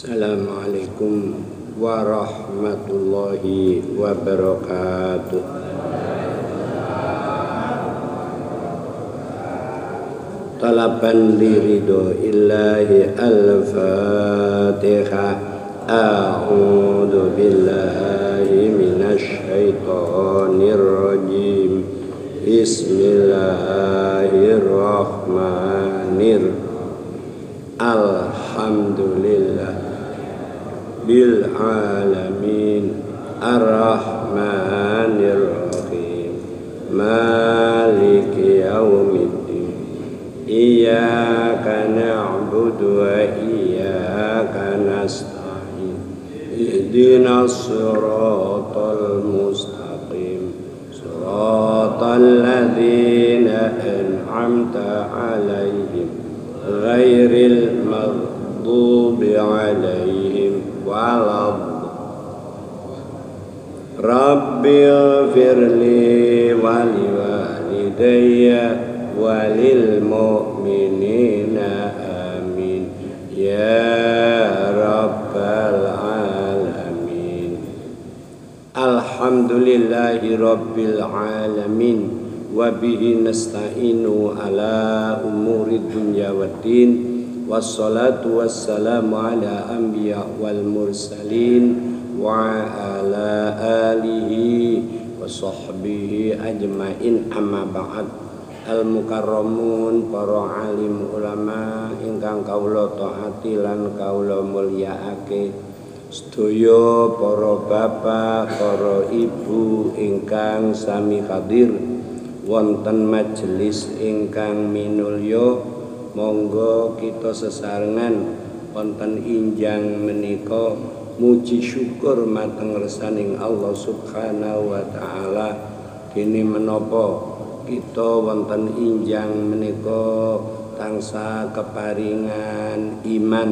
Assalamualaikum warahmatullahi wabarakatuh. Talaban liridho illahi al-fatihah A'udhu billahi minasyaitonir rajim. Bismillahirrahmanirrahim لدي وللمؤمنين آمين. يا رب العالمين. الحمد لله رب العالمين. وبه نستعين على أمور الدنيا والدين. والصلاة والسلام على أنبياء والمرسلين وعلى آله wa ala alihi wa sahbihi ajmain. Amma ba'd. Al mukarramun para alim ulama ingkang kawula taati lan kawula mulyaake. Sedaya para bapak para ibu ingkang sami hadir. Wonten majelis ingkang minulya monggo kita sesarengan. Wonten injang menika muji syukur mateng resaning Allah Subhanahu wa taala. Dene menapa kita wonten injang menika tangsa keparingan iman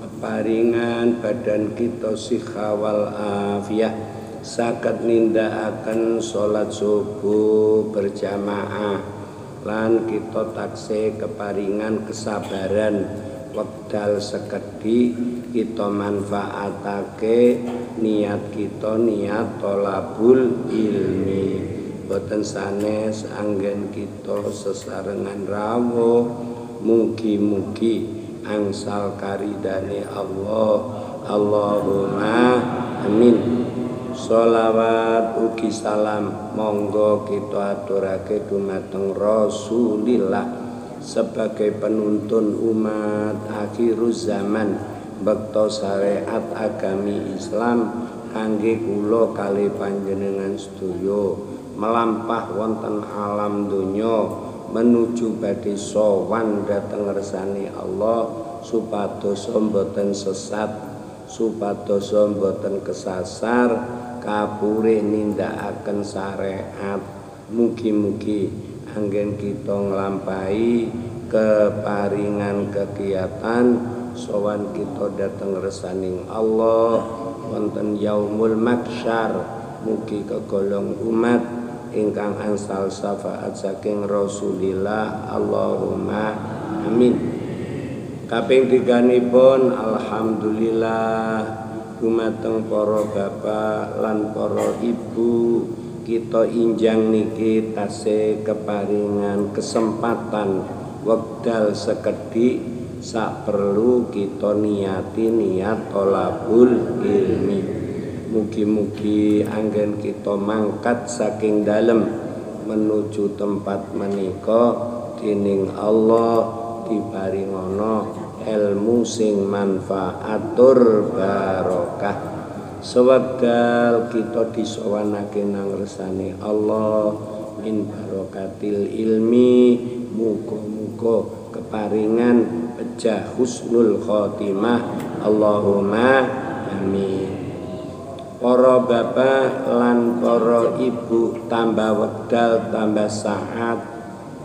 keparingan badan kita sikhawal afiah saged nindakaken salat subuh berjamaah. Lan kita taksih keparingan kesabaran wekdal sekedhi kita manfaatake niat kita niat tolabul ilmi. Boten sanes anggen kita sesarengan rawuh. Mugi-mugi angsal karidane Allah. Allahumma amin. Salawat ugi salam. Monggo kita aturake dumateng Rasulillah sebagai penuntun umat akhir zaman bekto syariat agami Islam kangge kula kali panjenengan sedaya melampah wonten alam donya menuju badhe sowan dhateng ngersani Allah supados mboten sesat supados mboten kesasar kapure nindakaken syariat. Mugi-mugi anggen kita nglampahi keparingan kegiatan sowan kita dateng resaning Allah. Wonten yaumul maksyar mugi kegolong umat ingkang ansal syafaat saking Rasulillah. Allahumma amin. Kaping tiganipun alhamdulillah dumateng para bapak lan para ibu kita injang niki tasih keparingan kesempatan wekdal sekedhik sak perlu kita niati niat tolabul ilmi. Mugi-mugi anggen kita mangkat saking dalem menuju tempat menika dening Allah diparingono ilmu sing manfaatur barokah sewekdal kita disowanake nang resane Allah. Min barokatil ilmi muga-muga keparingan pecah husnul khotimah. Allahumma amin. Para bapak lan para ibu tambah wekdal tambah saat.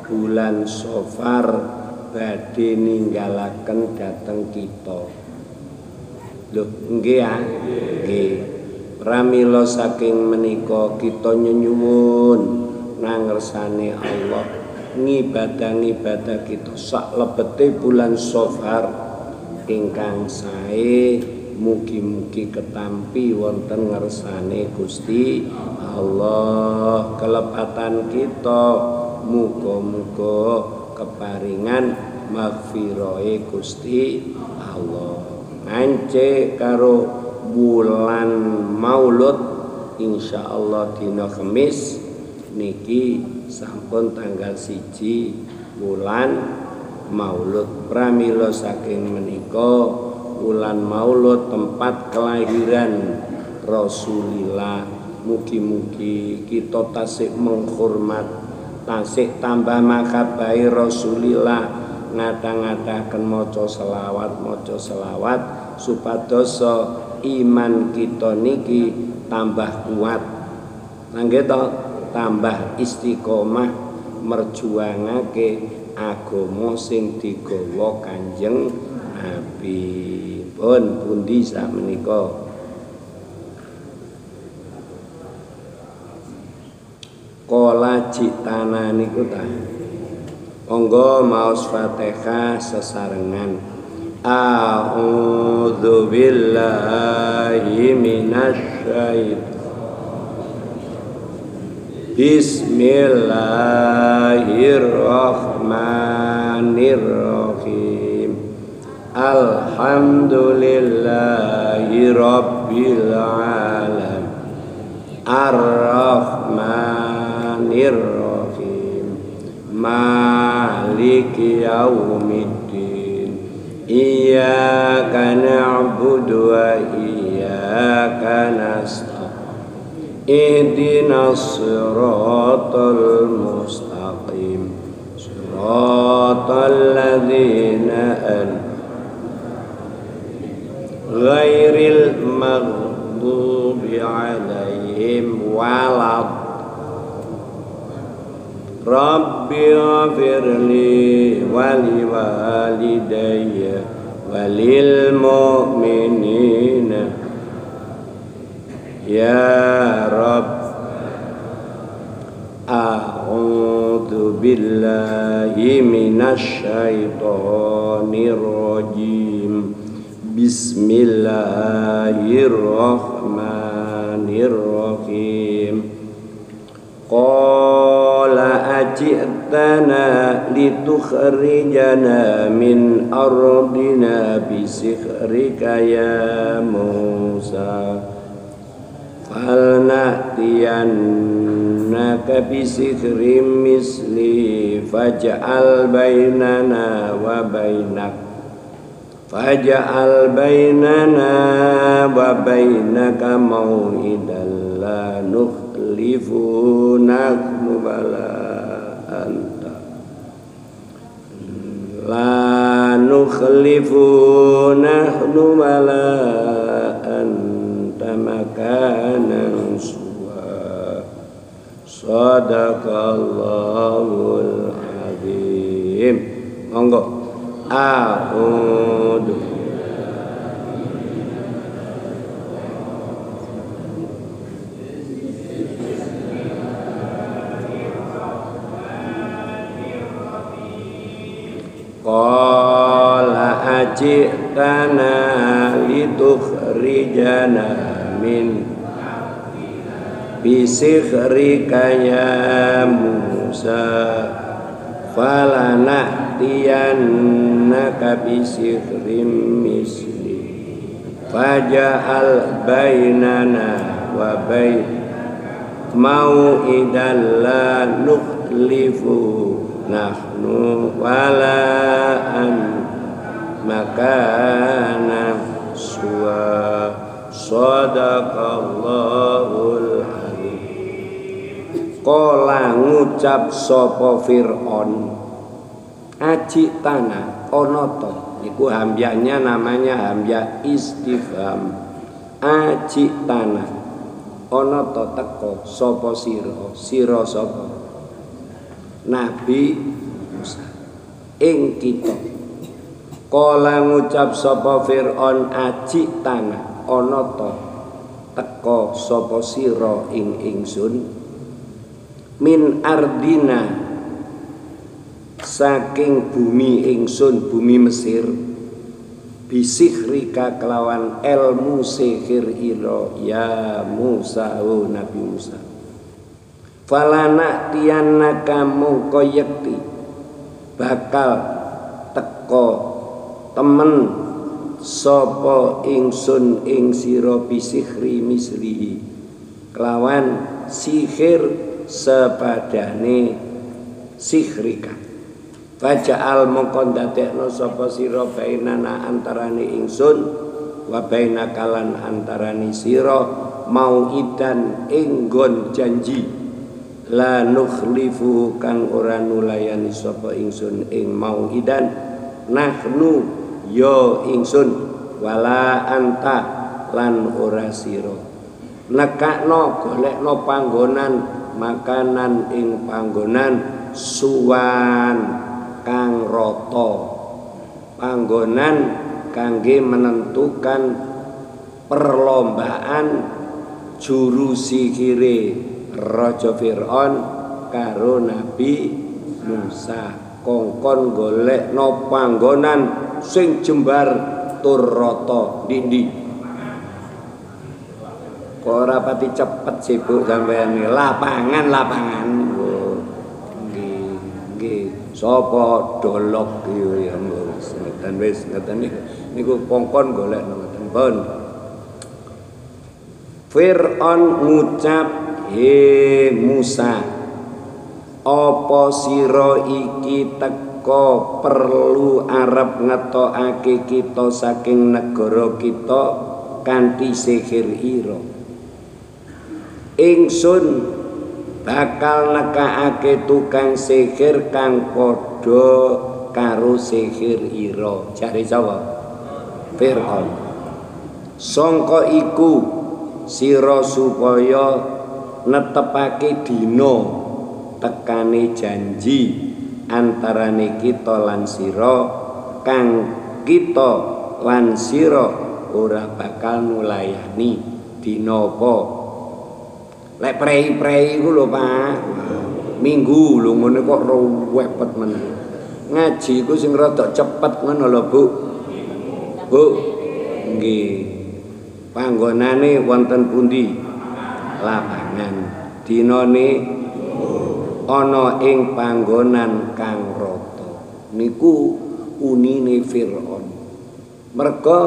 Bulan sofar badhe ninggalaken dhateng kita. Lho, nggih ya? Nggih. Pramila saking menika kita nyuwun nang ngersane Allah ngibadah-ngibadah kita sak lebete bulan Safar ingkang sae mugi-mugi ketampi wonten ngersane Gusti Allah kelepatan kita muga-muga keparingan maghfirahe Gusti Ngance karo bulan Maulud insyaallah dina Kamis niki sampun tanggal siji bulan Maulud. Pramila saking menika bulan Maulud tempat kelahiran Rasulillah. Mugi-mugi kita tasik menghormat tasik tambah makabai Rasulillah. Ngata-ngatakan maca selawat maca selawat supados iman kita niki tambah kuat nangge tambah istiqomah merjuangake agama sing digawa Kanjeng Nabi. Pun pundi sak menika? Kala citana niku ta. Monggo maos Fatihah sesarengan. أعوذ بالله من الشيطان. بسم الله الرحمن الرحيم. الحمد لله رب العالمين. الرحمن الرحيم. مالك يوم الدين. Iyyaka na'budu wa iyyaka nasta'in. Ihdinas siratal mustaqim. Siratal ladzina an Ghairil maghdubi alaihim walad رب اغفر لي ولوالدي وللمؤمنين. يا رب أعوذ بالله من الشيطان الرجيم. بسم الله الرحمن الرحيم. قال ajitana litukhrijana min ardina bisikhrika ya Musa falnatiyannaka bisikhrim misli faj'al bainana wa bainak faj'al bainana wa bainaka maw'idan la nukhlifu nahnu La nukhlifu nahnu mala anta makanan suwa Sadaqallahul azim. Monggo. A'udhu Qala ajitana litukhrijana min bisikhrika ya Musa falana tiyannaka bisikhrim misli faja'al bainana wa bain mau idalla nukhlifu nahnu wala an makana suwa. Sadaqallahul Kala ngucap sapa Fir'aun Aji tanah onoto Iku hambyanya namanya hambya istifham. Aji tanah onoto teko sapa sira? Sira sapa? Nabi Musa. Ing kita. Kala ngucap sapa Fir'aun aji tanah ana ta? Teka sapa sira ing ingsun? Min ardina. Saking bumi ingsun bumi Mesir. Bisihrika kelawan ilmu sihir ira ya Musa oh Nabi Musa. Falana tiana kamu koyekti bakal teko temen sapa ingsun ing sira bisihri mislihi kelawan sihir sepadane sihrika Faja'al mongkon dadekno sapa sira bainana antarane ingsun wa baina kalan antarane sira mau idan enggon janji la nukhlifu kang ora nulayani sapa ingsun ing mau idan. Nahnu yo ingsun wala anta lan ora sira. Nekakno golekno panggonan makanan ing panggonan suwan kang rata. Panggonan kangge menentukan perlombaan juru sihire Raja Fir'aun karo Nabi Musa. Kongkon golek no panggonan sing jembar tur rata dindi kok ora pati cepet sibuk sampeyan lapangan lapangan. Nggih nggih. Sapa dolok ya ngeten wis ngeten niku. Kongkon golek ngoten. Pun. Fir'aun ngucap he Musa apa sira iki teko perlu arep ngetokake kita saking negara kita kanthi sihir ira? Ingsun bakal nekakake tukang sihir kang padha karo sihir ira. Jare sapa? Fir'aun. Sangka iku sira supaya netepake dina tekane janji antarane kita lan sira kang kita lan sira ora bakal nulayani dina apa Lek prei-prei ku lho, Pak. Minggu lho ngene kok ruwet men. Ngaji ku sing rada cepet ngono lho, Bu. Bu. Nggih. Panggonane wonten pundi? Lapangan. Dinane ana ing panggonan kang rata. Niku unine Firaun. Merga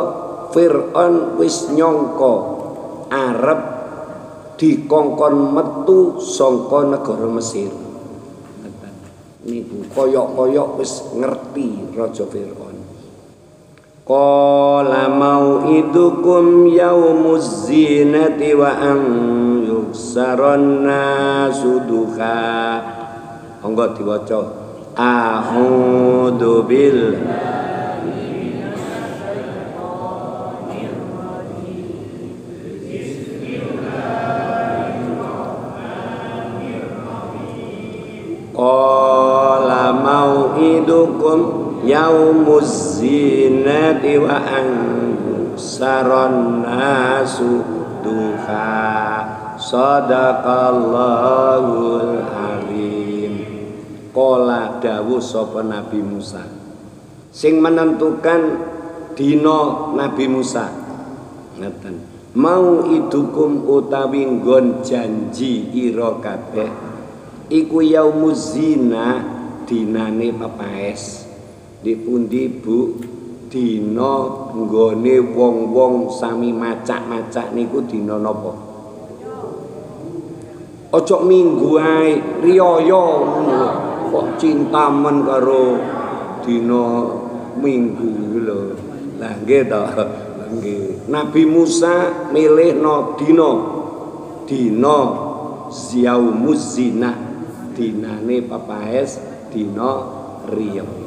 Firaun wis nyangka arep dikongkon metu saka negara Mesir. Niku koyok-koyok wis ngerti Raja Firaun. Qala mau'idukum yaumuz zinati wa an yuksaron nasuduha. Angga diwaca. A'udzu billahi Qala mau'idukum yaumuz zinati wa an saron nasu duha. Sadaqallahul alim Qala dawuh sapa Nabi Musa. Sing menentukan dina Nabi Musa. Ngeten mau idukum utawi nggon janji ira kabeh iku yaumuz zina dinane pepaes di pundi Bu? Dina nggone wong-wong sami macak-macak niku dina napa? Ojo minggu ae riyaya kok cintamen karo dina minggu lho. Lah nggih to nggih. Nabi Musa milih dina. Dina ziaumuz zina. Dinane papaes dina riyaya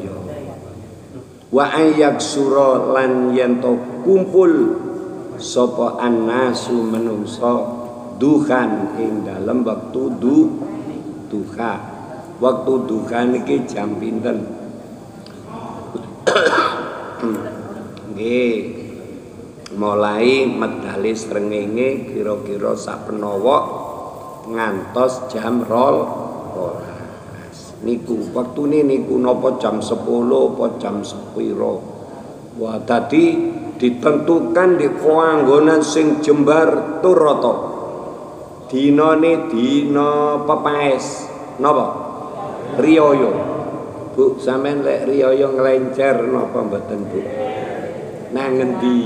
wa ayyak sura lan yen kumpul sapa annasu menungso duhan ing dalem wektu du duha. Wektu duha niki jam pinten? Nggih. Mulai medali srengenge kira-kira sapenawa ngantos jam rol rolas niku wektune niku napa jam 10 apa jam 10 Wah, tadi ditentukan di panggonan sing jembar turata. Dinane dina pepaes. Napa? Riyaya. Bu, sampean lek riyaya nglencer napa mboten, Bu? Nang ngendi?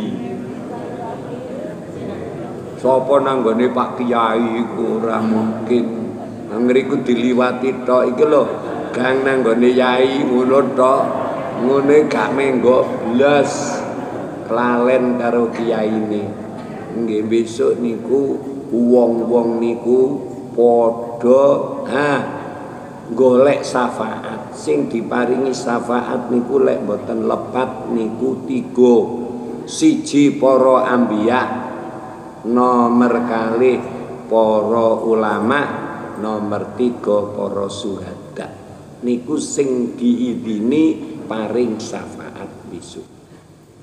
Sopo nanggone Pak Kiai ora mungkin. Nang ngriku diliwati tok iki lho, gang nanggone yai ngono tok. Ngene gak menggo blas. Kelalen karo kiyaine. Nggih besok niku wong-wong niku padha ha golek syafaat. Sing diparingi syafaat niku lek mboten lepat niku tiga. Siji para ambiya nomor kali para ulama nomor tiga para suhada niku sing diidini paring syafaat besok.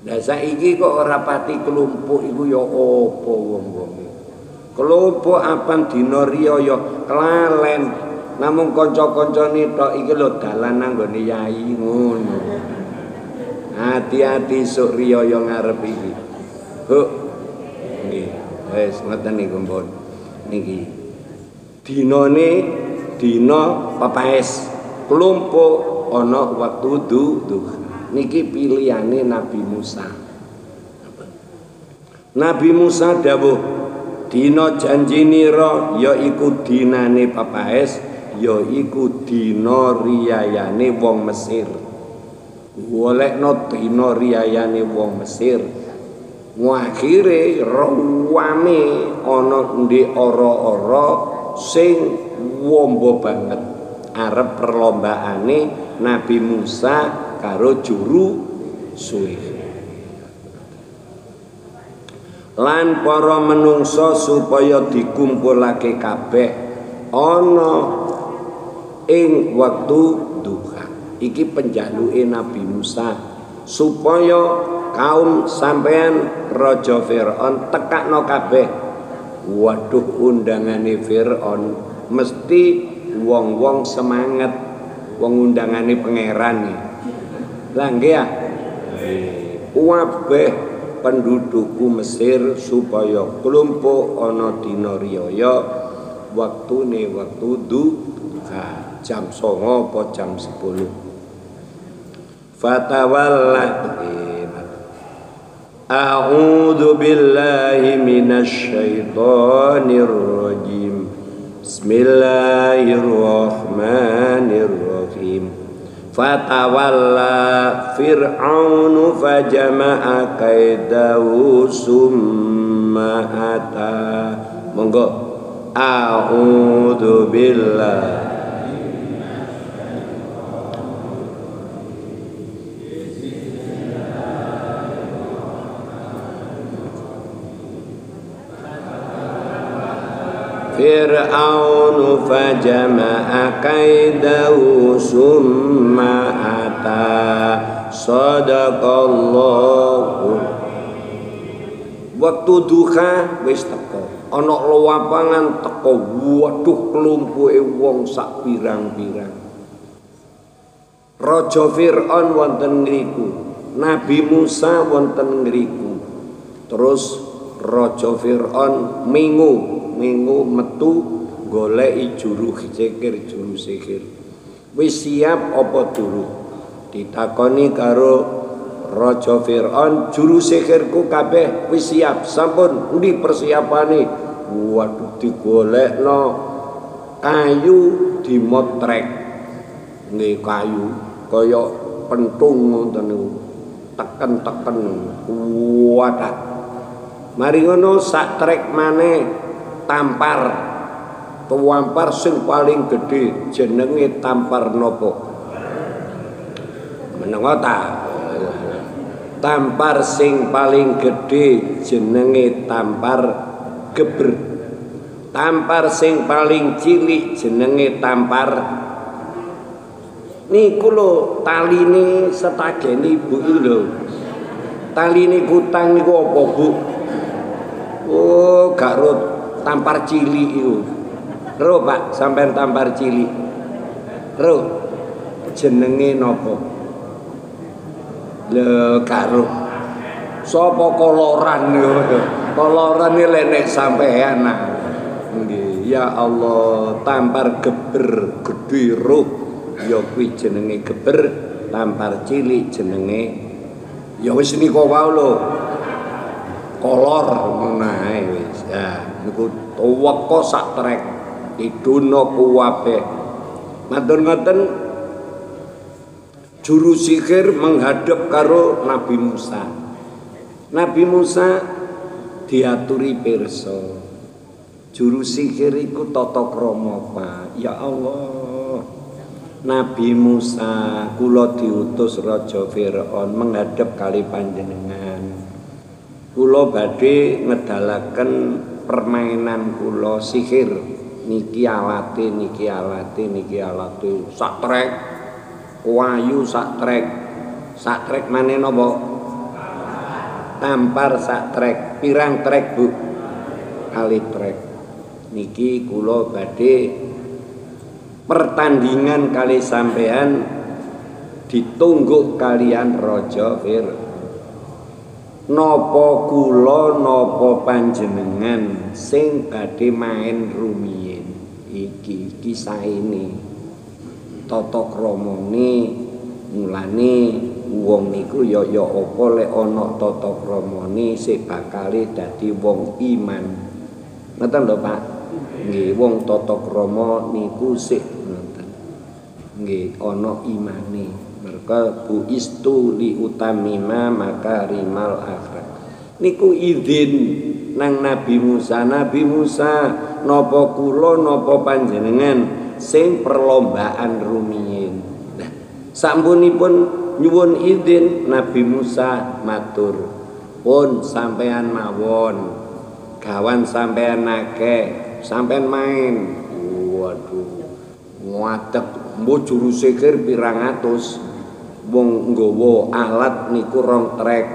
Nah saiki kok ora pati kelompok iku ya apa wong-wong kelompok apa dina riyaya kelalen. Namung kanca-kancane tok iki lho dalan nanggone yai ngono. Hati-hati sok riyaya ngarep iki. Huk, wis ngoten niku mpun niki. Dinane dina pepaes kelompok ana waktu du niki pilihane Nabi Musa. Nabi Musa dawuh dina janjinira yaiku dinane pepaes yaiku dina riyayane wong Mesir. Golekno dina riyayane wong Mesir. Wakhire rawame ana ndek ora-ora sing wombo banget arep perlombaane Nabi Musa karo juru suwi. Lan para menungso supaya dikumpulake kabeh ana ing wektu duha. Iki penjaluke Nabi Musa supaya kaum sampean raja Firaun tekakno kabeh waduh undangane Firaun mesti wong-wong semangat. Wong undangane pangeran lah nggih ya? Kabeh pendudukku Mesir supaya kelompok ana dina riyaya waktu duha jam 09.00 apa jam 10 fatawallah Bismillahirrahmanirrahim. Fatawalla fir'aunu fajama'a kaidahu summa ata. Monggo. A'udzu فرعون فجمع كيده ثم أتى أعوذ بالله Fir'aun fajama'a kaidahu summa ata sadaqallahu Waktu duha wis teko ana lapangan teko waduh klumpuke wong sak pirang-pirang Raja Fir'aun wonten ngriku Nabi Musa wonten ngriku terus Raja Fir'aun minggu minggu metu goleki juru zikir juru sihir wis siap apa durung ditakoni karo Raja Fir'aun juru sihirku kabeh wis siap. Sampun endi persiapane? Waduh digolekno. Kayu dimotrek nggih kayu. Kaya pentung ngoten niku. Teken-teken. Wadah. Mari ngono sak trek maneh tampar. Tuampar sing paling gede jenenge tampar nopo? Menengo ta? Tampar sing paling gede jenenge tampar geber. Tampar sing paling cilik jenenge tampar. Niku lho taline setagene ibu lho. Taline kutang niku apa bu? Oh gak tampar cili itu ro pak sampai tampar cili. Ro jenenge nopo lho karo sapa koloran yo? Koloran iki lek sampean nggih ya Allah tampar geber gedhe roh ya kuwi jenenge geber tampar cilik jenenge. Ya wis nika wae lho. Kolor ngono wis ya niku tuweka sak trek. Iduna kuwabe. Matur ngoten. Juru sihir menghadap karo Nabi Musa. Nabi Musa diaturi pirsa. Juru sihir iku tata krama Pak ya Allah. Nabi Musa kula diutus Raja Firaun menghadap kali panjenengan. Kula badhe ngedalaken permainan kula sihir. Niki alate niki alate niki alate. Sak trek. Wayu sak trek. Sak trek maneh napa? Tampar sak trek. Pirang trek Bu? Kali trek. Niki kula badhe pertandingan kali sampean ditunggu kalian Raja Firaun napa kula napa panjenengan sing badhe main rumiyin? Iki kisah ini tata kramane mulane wong niku ya ya apa lek ana tata kramane sik bakal dadi wong iman? Ngoten lho Pak. Nggih wong tata krama niku sik ngoten. Nggih ana imane mereka bu istu li utamima maka rimal akhirat niku izin nang Nabi Musa. Nabi Musa nopo kulo nopo panjenengan sing perlombaan rumiyin? Nah, sampunipun nyuwun izin Nabi Musa matur. Pun sampean mawon. Kawan sampean nake sampean main. Waduh nguatek mbo juru sikir pirang atus wong nggawa alat niku rong trek.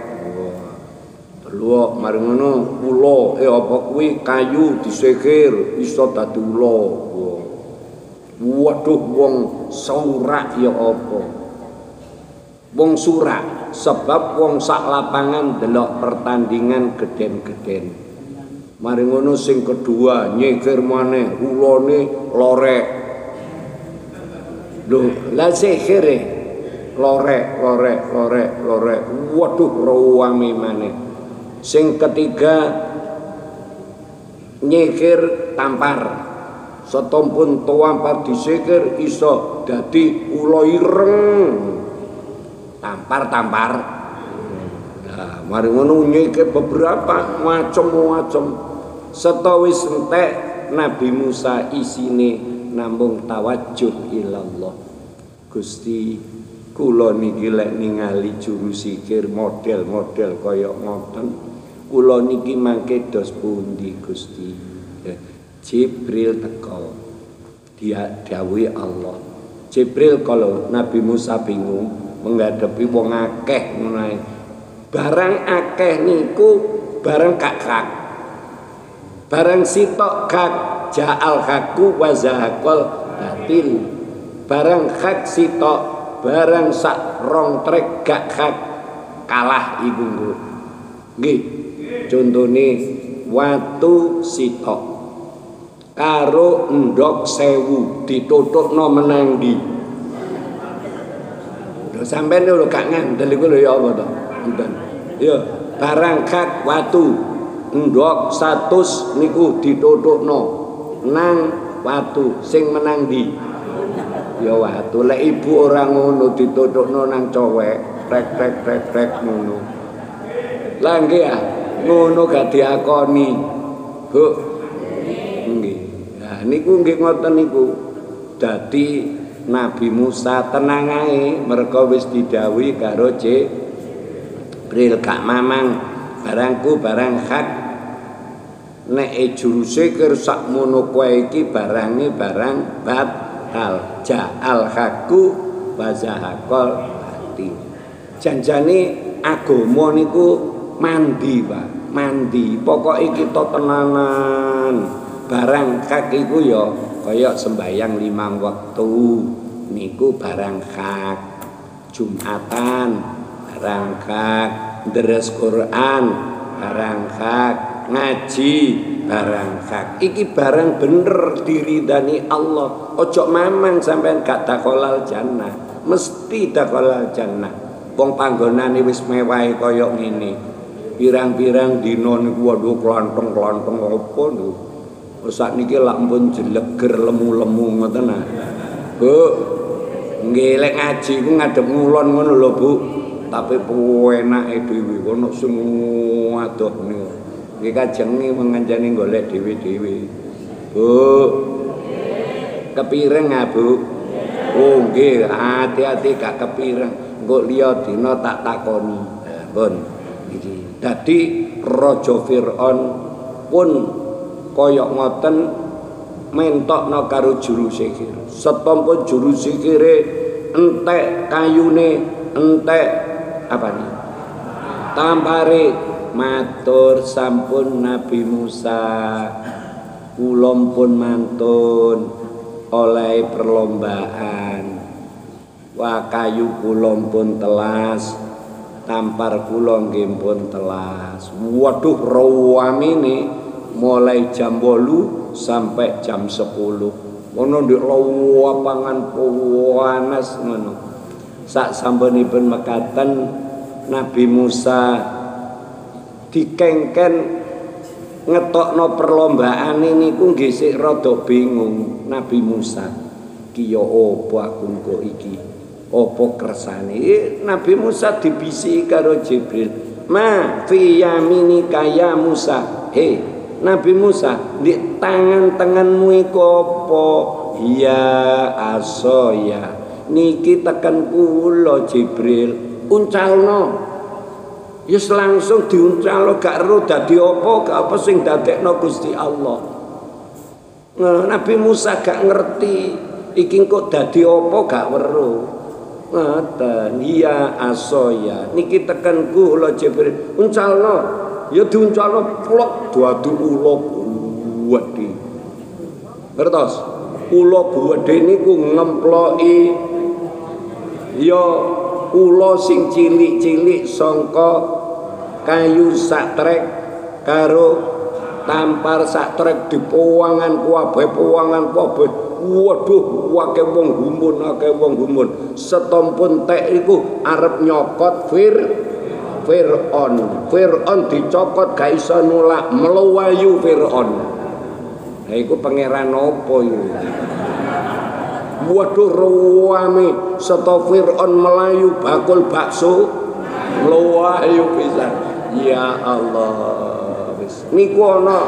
Perlu mari ngono ula eh apa kuwi kayu disekir iso dadi ula. Waduh wong surak ya apa? Wong surak sebab wong sak lapangan delok pertandingan geden-geden. Mari ngono sing kedua nyekir maneh ulane lorek. Lho, la sihir lorek lorek lorek lorek. Waduh rawame maneh. Sing ketiga nyikir tampar. Setompun tampar disikir iso dadi ula ireng. Tampar tampar. Nah mari ngono nyikir beberapa macam-macam setawis entek Nabi Musa isine nambung tawajuh ilallah. Gusti kula niki lek ningali juru sikir model-model kaya ngoten kula niki mangke dos pundi Gusti? Jibril teko dia dawuhi Allah. Jibril kalau Nabi Musa bingung menghadapi wong akeh menawi barang akeh niku barang kakak barang sitok kak ja'al haku wa batil. Barang hak sitok barang sak rong trek gak kalah ibu nggo. Nggih. Contone watu sitok. Karo endok sewu ditutukno menang di lho sampean lho gak ngandel iku lho ya apa to? Ngoten ya barang hak watu endok 100 niku ditutukno nang watu sing menang di ya watu lek ibu ora ngono ditutukno nang cowek rek rek rek rek ngono. Lah nggih ya ngono gak diakoni. Bu. Nggih. Nah niku nggih ngoten niku. Dadi Nabi Musa tenang ae mergo wis didhawuhi karo Jibril gak mamang. Barangku barang hak. Nek e juruse ker sak mono kowe iki barange barang bat al ja'al haku wa zahaqal hati. Janjane niku mandi Pak. Mandi. Pokoke kita tenanan. Barang hak iku ya kaya sembayang limang waktu niku barang hak Jumatan barang hak deres Quran barang hak ngaji barang hak. Iki barang bener diridani Allah. Ojo mamang sampean gak takolal jannah. Mesti takolal jannah. Wong panggonane wis mewah kaya ngene. Pirang-pirang dina niku waduh klontong-klontong apa lho sak niki lak pun jeleger lemu-lemu ngoten nah Bu nggih lek ngaji ku ngadep ngulon ngono lho Bu. Tapi enake dhewe ono sing adoh niku Iki kajengi mengancani golek dewi-dewi. Bu. Kepireng ya, Bu? Oh, nggih, hati-hati gak kepireng. Engko liya dina tak takoni. Pun. Iki. Dadi Raja Firaun pun kaya ngoten mentokno karo juru sihir. Setompo juru sihire entek kayune, entek apa nih? Tampare matur sampun Nabi Musa. Kulom pun mantun oleh perlombaan. Wakayu kulom pun telas tampar kulom pun telas. Waduh rawam ini mulai jam bolu sampai jam sepuluh. Ono di lapangan panas ngono. Sak sampunipun mekatan Nabi Musa dikengken ngetokno perlombaan ini ku nggih rada bingung. Nabi Musa ki yo opo aku kok iki? Opo kersane? Nabi Musa dibisi karo Jibril ma fi yamini kaya Musa? He Nabi Musa di tangan tanganmu iku apa ya asoya. Niki tekan kula Jibril. Uncalno Yus langsung diuncal gak ero dadi apa gak apa sing dadekno Gusti Allah. Nah, Nabi Musa gak ngerti iki kok dadi apa gak weruh. Ngoten, iya asoya. Niki tekan kula Jibril. Uncalno. Ya diuncalno plok dadi ula wedi. Ngertos? Ula gedhe niku ngemploki ya ula sing cilik-cilik sangka kayu sak trek karo tampar sak trek di pewangan kuwabe pewangan kuwabe waduh wake wong gumun akeh wong gumun. Setompun tek iku arep nyokot fir Fir'on Fir'on dicokot gak iso nulak melawayu Fir'on Nah itu pangeran apa itu Waduh ruwame seto Fir'aun melayu bakul bakso melayu bisa. Ya Allah. Niku ana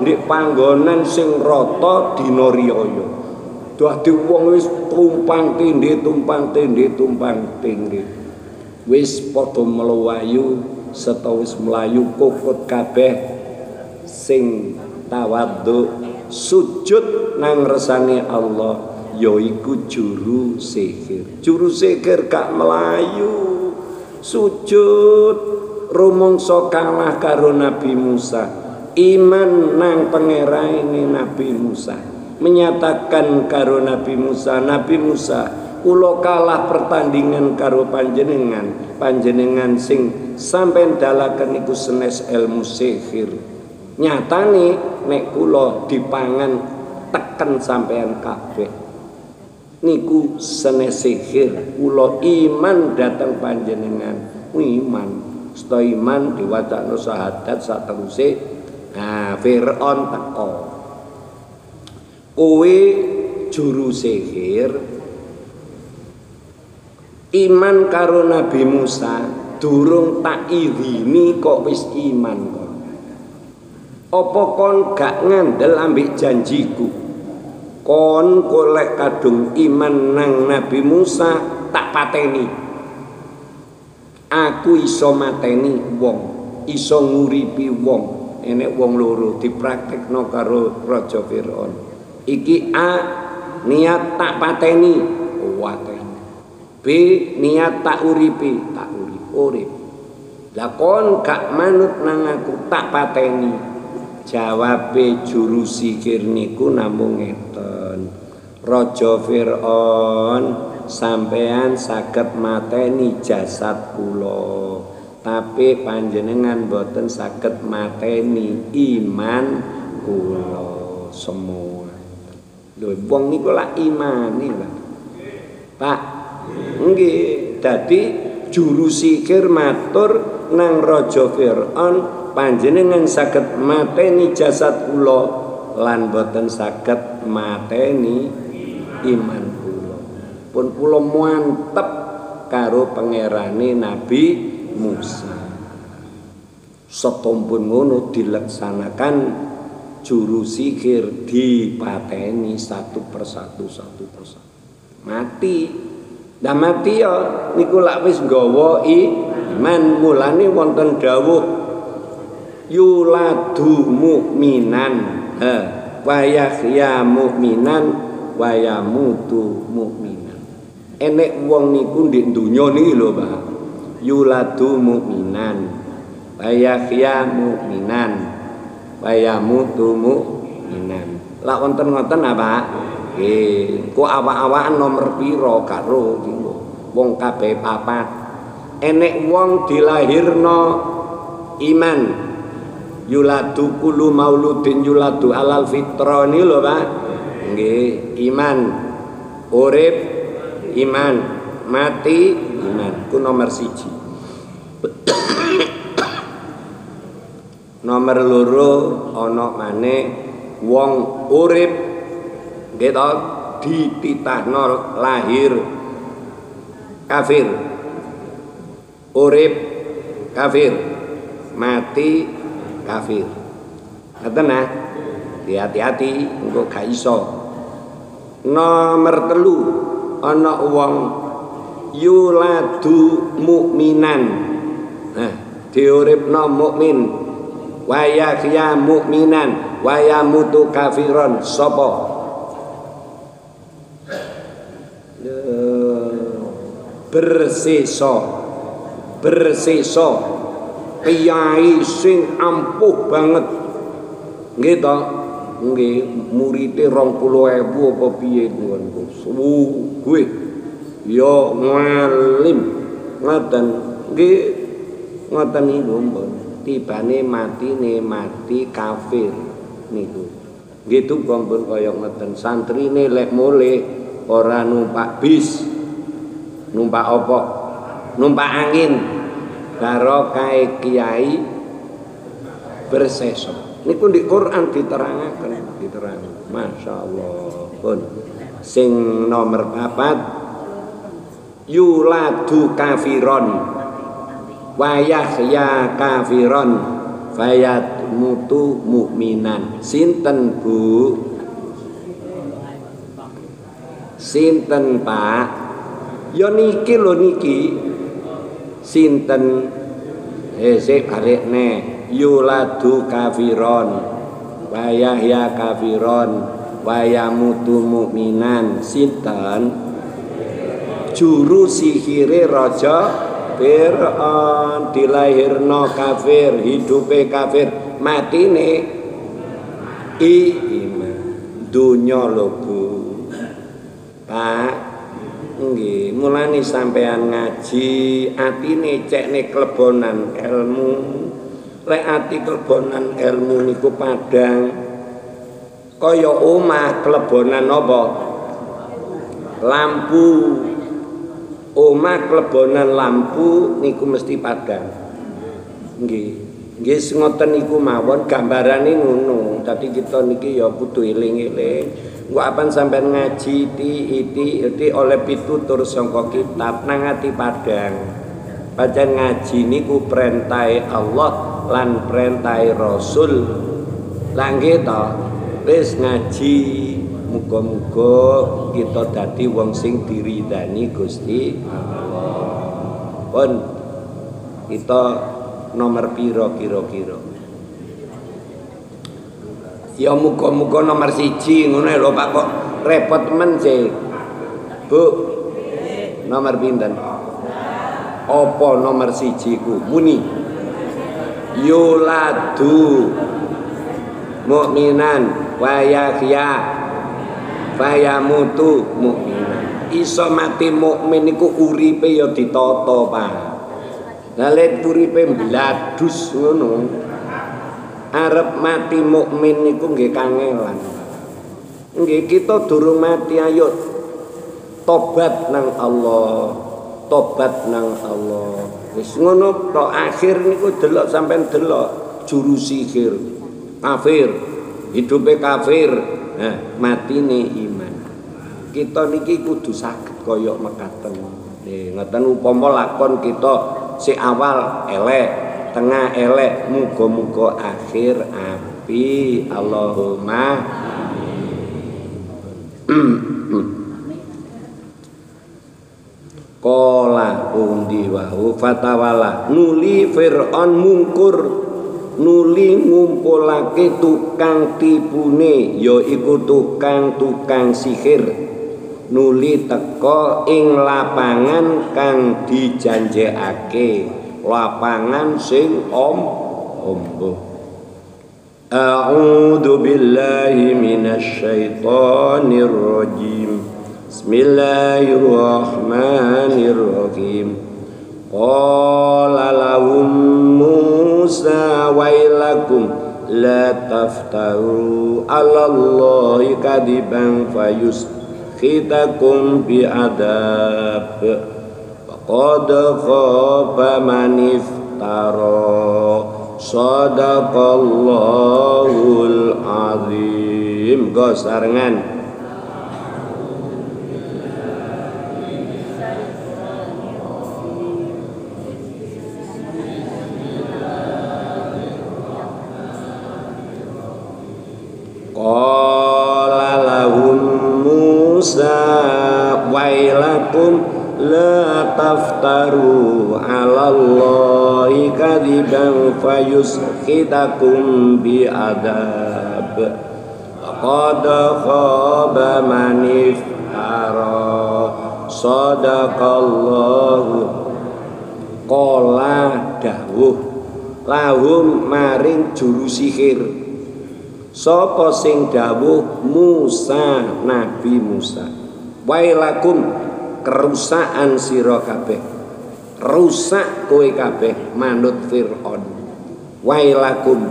ndek panggonan sing rata dina riyaya. Dadi wong wis tumpang tindhe tumpang tindhe tumpang tindhe. Wis padha melayu seto wis melayu kokot kabeh sing tawadhu sujud nang resane Allah. Yaiku juru sihir. Juru sihir gak melayu. Sujud rumangsa kalah karo Nabi Musa. Iman nang pangeraane Nabi Musa. Menyatakan karo Nabi Musa, Nabi Musa, kula kalah pertandingan karo panjenengan. Panjenengan sing sampean dalaken iku senes ilmu sihir. Nyatane nek kula dipangan teken sampean kabeh. Niku sene sihir kula iman dateng panjenengan. Iman. Sto iman diwacana syahadat sateruse nah Firaun teko. Kowe juru sihir iman karo Nabi Musa durung tak iwini kok wis iman kok. Apa kon gak ngandel ambek janjiku kon kolek kadung iman nang Nabi Musa tak pateni. Aku iso mateni wong iso nguripi wong. Enek wong loro dipraktekno karo Raja Firaun. Iki A niat tak pateni wateni B niat tak uripi tak urip urip. Lah kon gak manut nang aku tak pateni. Jawabe juru sikir niku namung Raja Firaun sampean saged mateni jasad kula. Tapi panjenengan boten saged mateni iman kula semua. Lho wong niku lak imane lho. Pak nggih. Dadi juru sikir matur nang raja Firaun panjenengan saged mateni jasad kula lan boten saged mateni iman kula. Pun kula mantep karo pangerane Nabi Musa. Setompun ngono dilaksanakan juru sihir dipateni satu persatu satu persatu. Mati. Lah mati ya niku lak wis iman. Mulane wonten dawuh yuladu mukminan ha wa yahya mukminan wa yamutu mukminan enek wong niku ndek donya niki lho Pak. Yuladu mukminan. Wa yahya mukminan. Wa yamutu mukminan. Lak wonten ngoten apa Nggih, kok awak-awakan nomor pira karo wong kabeh papat. Enek wong dilahirno iman. Yuladu kulu mauludin yuladu alal fitra ni lho, Pak. Iman. Urip iman, mati iman. Ku nomor siji. nomor loro ana maneh wong urip kita dititahno lahir kafir urip kafir mati kafir ngeten nah hati-hati engko gak iso. Nomor telu ana wong yuladu mukminan. Nah diuripno mukmin. Wa yahya mukminan wa yamutu kafiron sapa? Bersisa bersisa. Piyai sing ampuh banget. Nggih to nggih murite 20000 apa piye niku suwe yo ngalim. Ngoten nggih. Ngoten niku mbon tibane matine mati kafir niku. Nggih tuh pun kaya ngoten santrine lek mule ora numpak bis. Numpak apa? Numpak angin. Karo kae kiai berseso niku di Quran diterangaken diterang masyaallah. Pun. Sing nomor papat yuladu kafiron. Wayah ya kafiron. Fayat mutu mukminan sinten bu? Sinten pak? Ya niki lho niki. Sinten? Eh sik balikne yuladu kafiron wa yahya kafiron wa yamutu mukminan sinten? Juru sihire raja Fir'aun dilahirno kafir hidupe kafir matine iman dunya lho Bu. Pak Nggih, mulane sampean ngaji, atine cekne klebonan ilmu. Lek ati klebonan ilmu niku padang kaya omah klebonan apa? Lampu. Omah klebonan lampu niku mesti padang. Nggih. Nggih ngoten niku mawon gambarane ngono. Dadi kita niki ya kudu eling-eling. Gua apan sampai ngaji ti iti iti oleh pitutur sangka kitab nang ati padang. Pancen ngaji niku perintai Allah lan perintai Rasul. Lah nggih to, wis ngaji muga-muga kita dadi wong sing diridani Gusti Allah. Pun kita nomor piro kira-kira? Ya muga-muga nomor siji ngono lho Pak kok repot men sih. Bu. Nomor pinten? Apa nomor siji ku? Muni. Yuladu mukminan wa yahya fayamutu mukminan. iso mati mukmin iku uripe ya ditata, Pak. Lah lek uripe bladus ngono. Arep mati mukmin niku nggih kangelan. Nggih kita durung mati ayo tobat nang Allah. Tobat nang Allah. Wis ngono tok akhir niku delok sampean delok juru sihir. Kafir. Hidupe kafir. Nah, matine iman. Kita niki kudu saged kaya mekaten. Nih, ngoten upama lakon kita si awal elek, tengah elek, muga-muga akhir api. Allahumma Kola undi wahu fatawala. Nuli fir'on mungkur. Nuli ngumpulake tukang tipune ya iku tukang tukang sihir. Nuli teko ing lapangan kang dijanjekake. Lapangan sing om ombo. A'udzu billahi minasy syaithanir rajim Bismillahirrahmanirrahim. Qala lahum Musa wailakum la taftaru 'ala Allahi kadiban fayus khitakum bi adab Faqad khaba man iftara. Sadaqallahul azim. Gosarengan Qala fayuskhitakum bi adab qad khaba man iftara. Sadaqallahu. Qala dawuh. Lahum maring juru sihir. Sapa sing dawuh? Musa Nabi Musa. Wailakum kerusakan sira kabeh. Rusak kowe kabeh manut Firaun Wailakum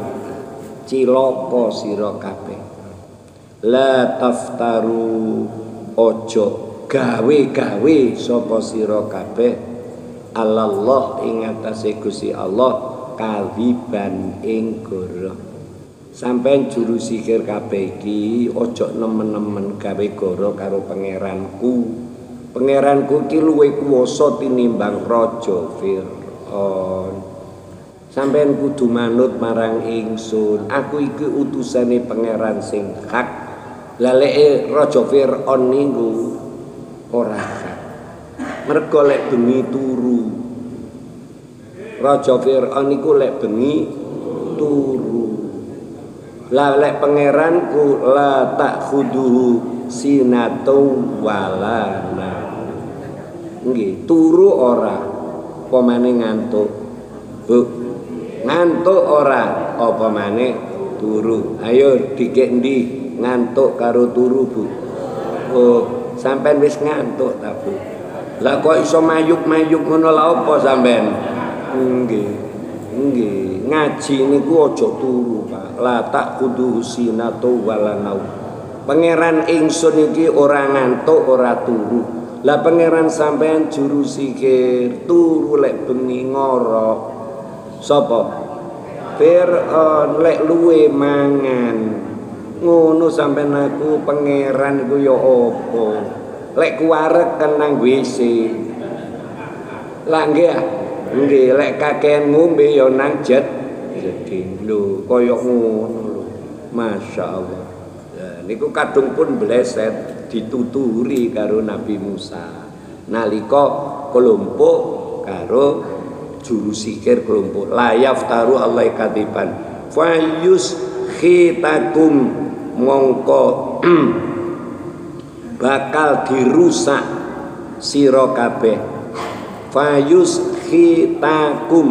cilaka sira kabeh. La taftaru ojo gawe-gawe sapa sira kabeh. Allah ing atase Gusti Allah kawiban ing goro sampai juru sihir kabeh iki ojo nemen-nemen gawe goro karo pangeranku. Pangeranku iki luwe kuwasa tinimbang raja Firaun sampean kudu manut marang ingsun. Aku iki utusane pangeran sing hak. Laleke raja Firaun niku ora hak. Mergo lek bengi turu. Raja Firaun niku lek bengi turu. La lek pangeranku la tak khuduhu sinatu walana nggih turu ora. Apa maneh ngantuk. Bu ngantuk ora? Apa maneh? Turu. Ayo dikek ndi ngantuk karo turu bu. Oh sampean wis ngantuk ta bu? Lah kok iso mayuk-mayuk ngono la apa sampean? Nggih nggih. Ngaji niku aja turu Pak. La tak kudu sinatu walanau pangeran ingsun iki ora ngantuk ora turu. Lah pangeran sampean juru sikir turu lek bengi ngorok sapa? Fir'aun lek luwe mangan. Ngono sampean aku pangeran iku ya apa? Lek kuarek kenang WC lah nggih nggih lek kakean ngombe ya nang jet jadi lho kaya ngono lho. Masyaallah ya niku kadung pun bleset dituturi karo Nabi Musa. Nalika kelompok karo juru sihir kelompok layaf taru Allah kadiban fayus khitakum mongko bakal dirusak sira kabeh. Fayus khitakum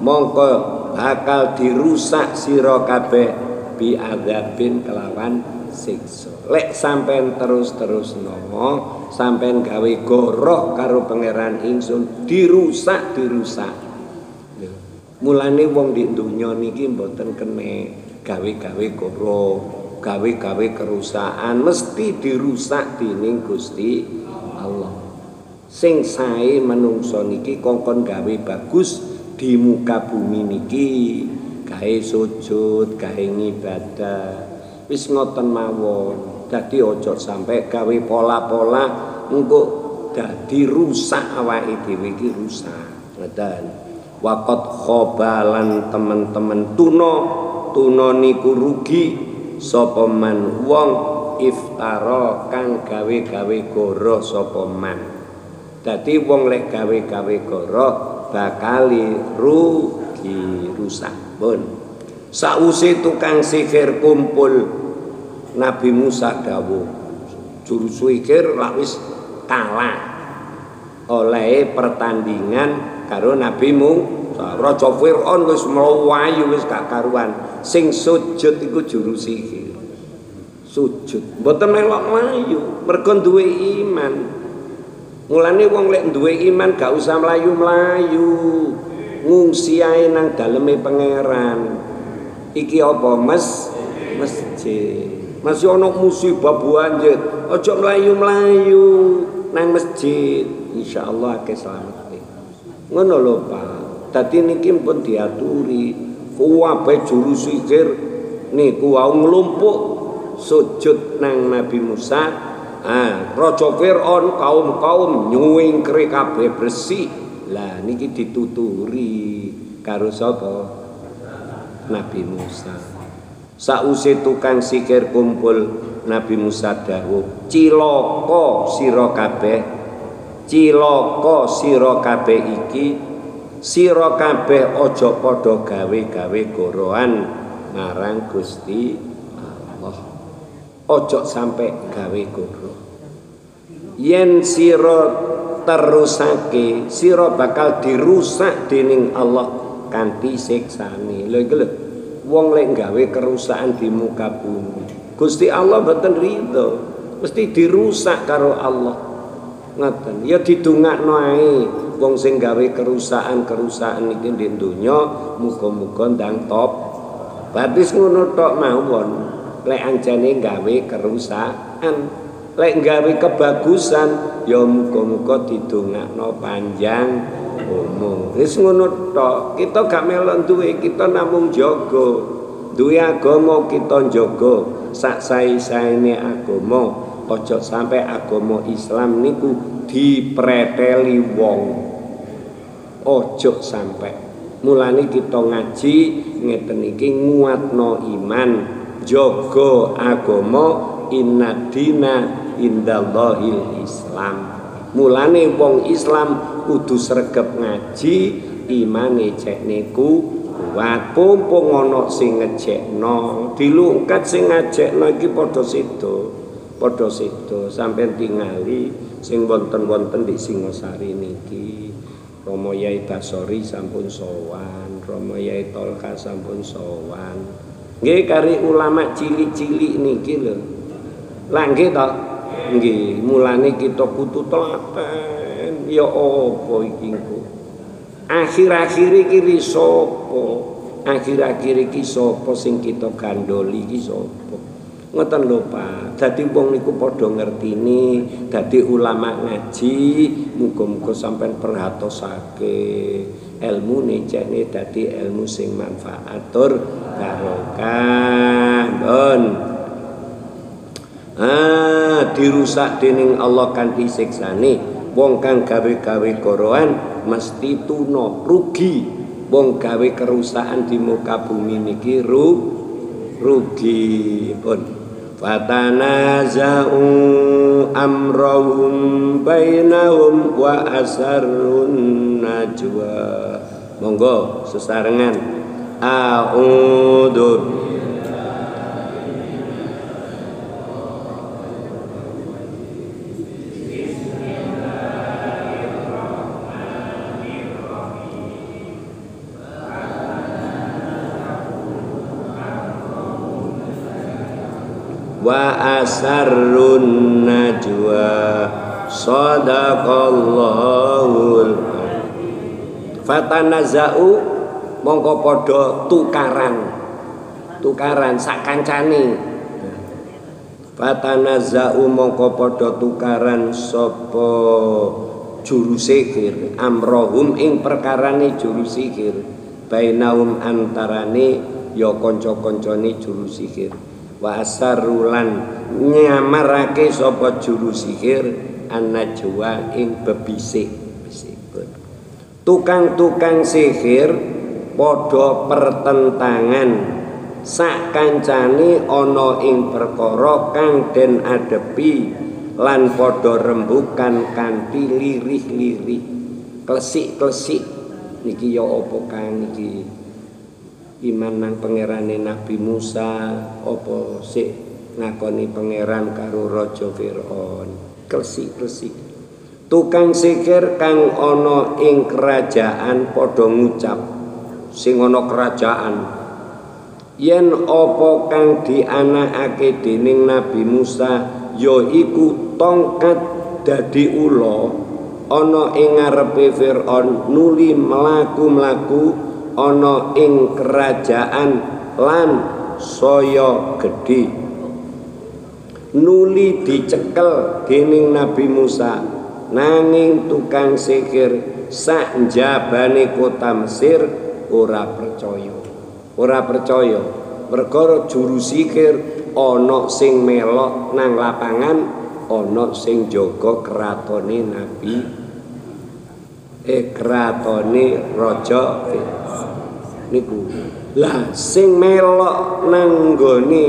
mongko bakal dirusak sira kabeh. Bi adzabin kelawan siksa. Lek sampean terus-terus nomo sampean gawe goroh karo pangeran ingsun dirusak dirusak mulane wong di dunya niki mboten kene gawe-gawe goroh gawe-gawe kerusakan mesti dirusak dening Gusti Allah. Sing sae manungsa niki kongkon gawe bagus di muka bumi niki. Gawe sujud gawe ibadah wis ngoten mawon. Dadi aja sampe gawe pola-pola engko dadi rusak awake dhewe iki rusak. Ngeten waqat khobalan teman-teman tuna tuna niku rugi sapa man wong iftara kang gawe-gawe goro sapa man. Dadi wong lek gawe-gawe goro bakali rugi rusak. Pun. Sause tukang sihir kumpul Nabi Musa dawuh juru sihir lak wis kalah oleh pertandingan karo Nabi Musa. Raja Firaun wis mlayu wis gak karuan. Sing sujud iku juru sihir. Sujud. Mboten melok mlayu, mergo duwe iman. Mulane wong lek duwe iman gak usah mlayu-mlayu. Ngungsi ae nang daleme pangeran. iki apa mes masjid masih ana musibah banjir aja mlayu-mlayu nang masjid insyaallah akeh slamet ngono lho Pak dadi niki pun diaturi kuwabe juru sihir niku wau nglumpuk sujud nang Nabi Musa Ah, Raja Fir'aun kaum-kaum nyuwingkre kabeh bersih. Lah niki dituturi karo sapa? Nabi Musa. Sause tukang sikir kumpul Nabi Musa dawuh, "Cilaka sira kabeh. Cilaka sira kabeh iki sira kabeh aja padha gawe-gawe goroan marang Gusti Allah. Aja sampe gawe goro. Yen sira terusake, sira bakal dirusak dening Allah kanthi siksane. Lha iki lho, wong lek gawe kerusakan di muka bumi. Gusti Allah mboten ridho, mesti dirusak karo Allah. Ngoten. Ya didongakno ae wong sing gawe kerusakan-kerusakan iki di donya muga-muga ndang top. Batis ngono tok mawon. Lek anjane gawe kerusakan, lek gawe kebagusan ya muga-muga didongakno panjang umum. Wis ngono tok. Kita gak melok duwe, kita namung jaga. Duwe agama kita jaga. Sak sae-saene agama. Aja sampai agama Islam niku dipreteli wong. Aja sampai. Mulane kita ngaji ngeten iki nguatno iman, jaga agama inna dina indallahil Islam. Mulane wong Islam kudu sregep ngaji imane cek niku kuat pompong ana sing ngejekno dilungkat sing ngajekno iki padha sedo padha sedo sampeyan tingali sing wonten-wonten di Singosari niki Romo Yai Basori sampun sowan Romo Yai Tolka sampun sowan. Nggih kari ulama cilik-cilik niki lho. Lah nggih to? Nggih mulane kita kudu telaten. Ya apa iki akhir-akhir iki ri sapa? Akhir-akhir iki sapa sing kita gandoli iki sapa ngoten lho Pak. Dadi wong niku padha ngertini dadi ulama ngaji muga-muga sampean perhatosake ilmu nicene dadi ilmu sing manfaatur barokah. Bon ah dirusak dening Allah kanthi siksane. Wong kang gawe-gawe koroan mesti tuna rugi. Wong gawe kerusakan di muka bumi niki ru rugi. Pun fatanaza'u amrahum bainahum wa asarun najwa. Monggo sesarengan. A'udzu asarrun najwa. Sadaqallahul fatanazau mongko padha tukaran. Tukaran sak kancane. Fatanazau mongko padha tukaran sapa juru sihir. Amrohum ing perkarane juru sihir. Bainaum antarane ya kanca-kancane juru sihir wa asarulan nyamarake sapa juru sihir anajwa ing bebisik. Tukang-tukang sihir padha pertentangan. Sak kancane ana ing perkara kang den adepi lan padha rembukan kanthi lirih-lirih. Klesik-klesik. Niki ya apa kang iki iman nang pangerane Nabi Musa apa sik ngakoni pangeran karo raja Firaun? Klesik-klesik tukang sikir kang ana ing kerajaan padha ngucap sing ana kerajaan. Yen apa kang dianakake dening Nabi Musa ya iku tongkat dadi ula ana ing ngarepe Firaun nuli mlaku-mlaku ana ing kerajaan lan saya gedhe nuli dicekel dening Nabi Musa nanging tukang sihir sak jabane kota Mesir ora percaya. Ora percaya. Perkara juru sihir ana sing melok nang lapangan ana sing jaga kratone nabi kratone raja niku lah sing melok nang gone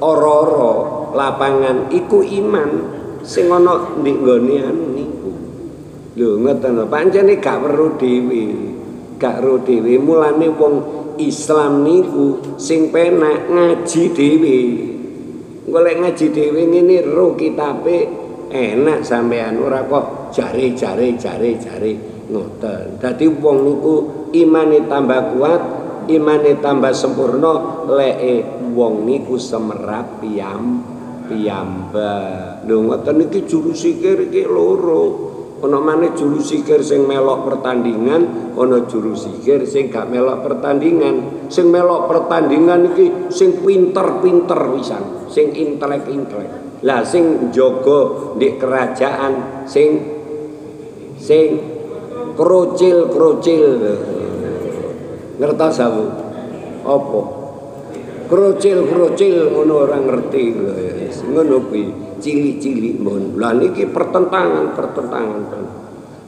ora-ora lapangan iku iman. Sing ana ndek gone anu niku. Lho ngoten pancene gak perlu dhewe. Gak perlu dhewe. Mulane wong Islam niku sing penak ngaji dhewe. Golek ngaji dhewe ngene ro kitabe enak sampean ora kok jare-jare jare-jare ngoten. Dadi wong niku imane tambah kuat, imane tambah sempurna leke wong niku semerap piyam piyambak. Lho ngoten iki juru sikir iki loro. ana maneh juru sikir sing melok pertandingan ana juru sikir sing gak melok pertandingan sing melok pertandingan iki sing pinter-pinter wisan sing intelek-intelek lah sing jaga di kerajaan sing sing krocil-krocil ngertos aku apa krocil-krocil ngono ora ngerti ngono kuwi cilik-cilik mon. Lah niki pertentangan, pertentangan.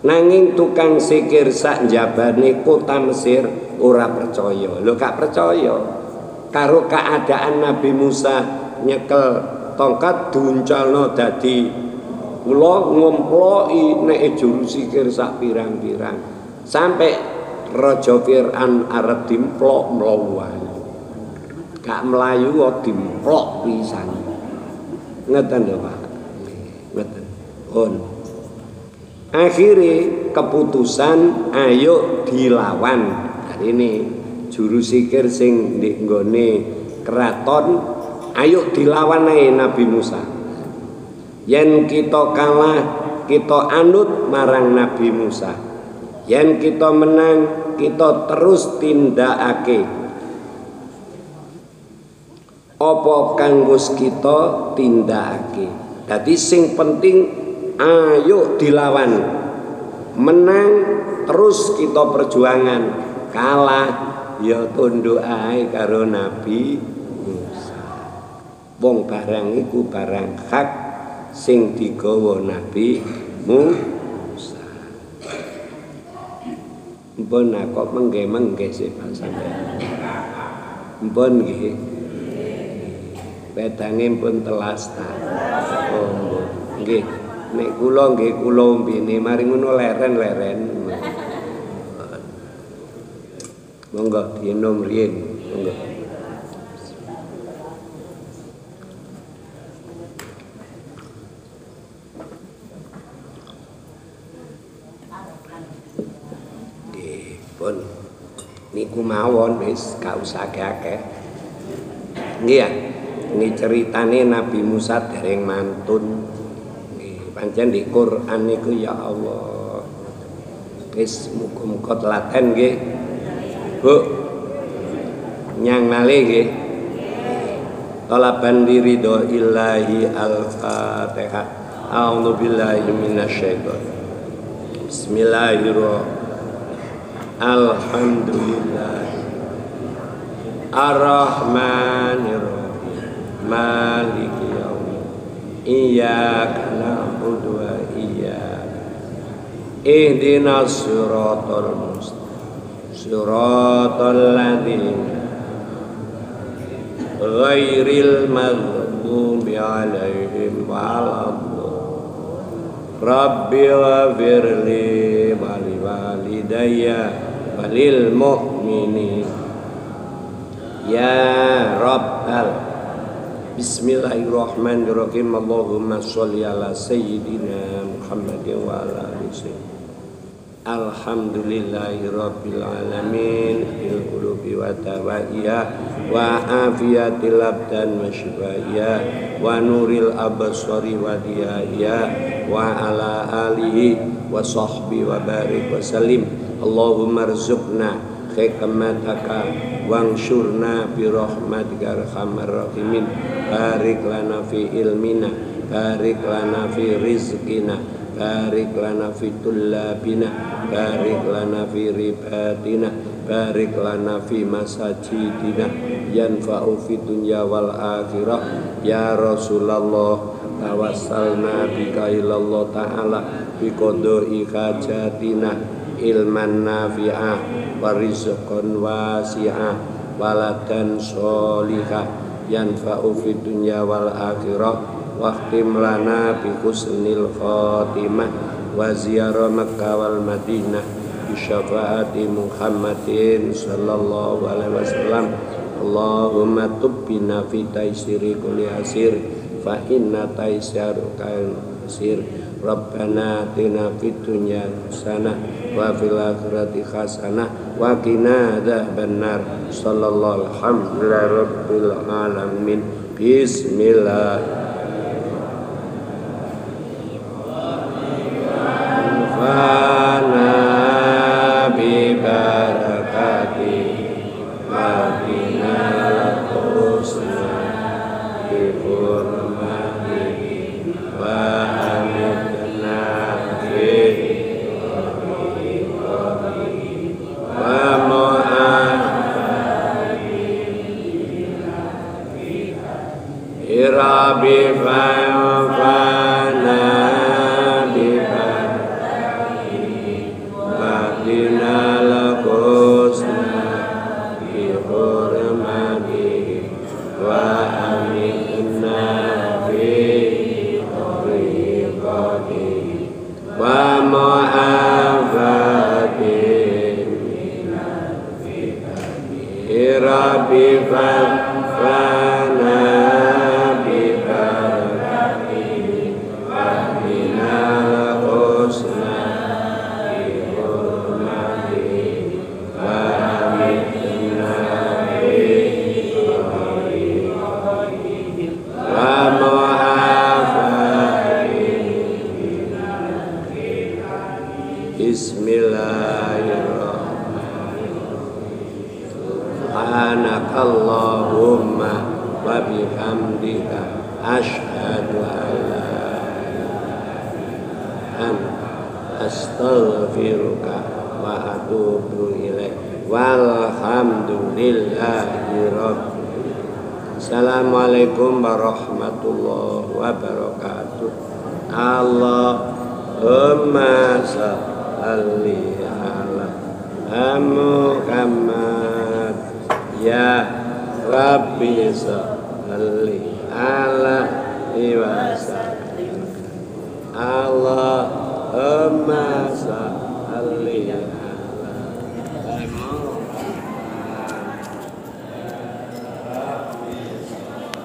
Nanging tukang sikir sak jabane kota Mesir ora percaya. Lho gak percaya. Karo keadaan Nabi Musa nyekel tongkat duncalno dadi kula ngomploki nek juru sikir sak pirang-pirang. Sampai Raja Fir'an arep dimplok mlawan. Gak melayu kok dimplok pisan. ngeten lho Pak ngeten pun akhirnya keputusan ayo dilawan hari ini juru sikir sing di nggone keraton ayo dilawan Nabi Musa. Yen kita kalah kita anut marang Nabi Musa. Yen kita menang kita terus tindakake. Apa kang wis kita tindakake? Dadi sing penting ayo dilawan. Menang terus kita perjuangan. Kalah ya tunduk ae karo nabi wong barang iku barang hak sing digawa nabi Musa mpun kok mengge-mengge sih Pak sampean mpun nggih Pedange pun telas ta. Oh, nggih. Nek kula nggih kula umpine mari ngono leren-leren. Monggo dienom riyen. Monggo. Mawon wis gak usah akeh-akeh. Nggih ya. ini ceritane Nabi Musa dereng mantun. Pancen di Quran niku ya Allah. Wis muga-muga telaten nggih. Bu nyang malih nggih. Talaban diridho illahi al-fatihah a'udzu billahi minasyaiton bismillahirrahmanirrahim Alhamdulillah. Ar-Rahmanirrahim. Maliki yawmin Iyaka na'budu wa iyaka Ihdina suratul mustaqim. Suratul ladina Ghairil maghdubi alaihim waladhu Rabbi wafirli wali walidayya walil mu'minin. Ya rabbal Bismillahirrahmanirrahim. Allahumma sholli ala sayyidina Muhammad wa ala ali Alhamdulillahi rabbil alamin bil qulubi wa tawaiya wa afiyatil abdan wa shifaiya wa nuril absari wa diyaya wa ala alihi wa sahbi wa barik wa salim Allahumma rizukna hikmataka wangsyurna bi rahmatika arhamar rahimin. Barik lana fi ilmina barik lana fi rizqina barik lana fi tullabina barik lana fi ribatina barik lana fi masajidina. Yanfa'u fi dunya wal akhirah. Ya rasulullah tawassalna bika ilallah ta'ala bi qadai hajatina ilman nafi'ah wa rizqan wasi'ah waladan sholihah yanfa'u fid dunya wal akhirah waqtim lana bi husnil khatimah wa ziyarah Makkah wal Madinah bi syafaati Muhammadin sallallahu alaihi wasallam. Allahumma tubbina fi taisiri kulli asir fa inna taisaru kain asir Rabbana atina fid dunya hasanah wa fil akhirati hasanah wa qina adzabannar. Sallallahu alhamdulillahi rabbil alamin. Bismillah Rabbi Vem, Vem.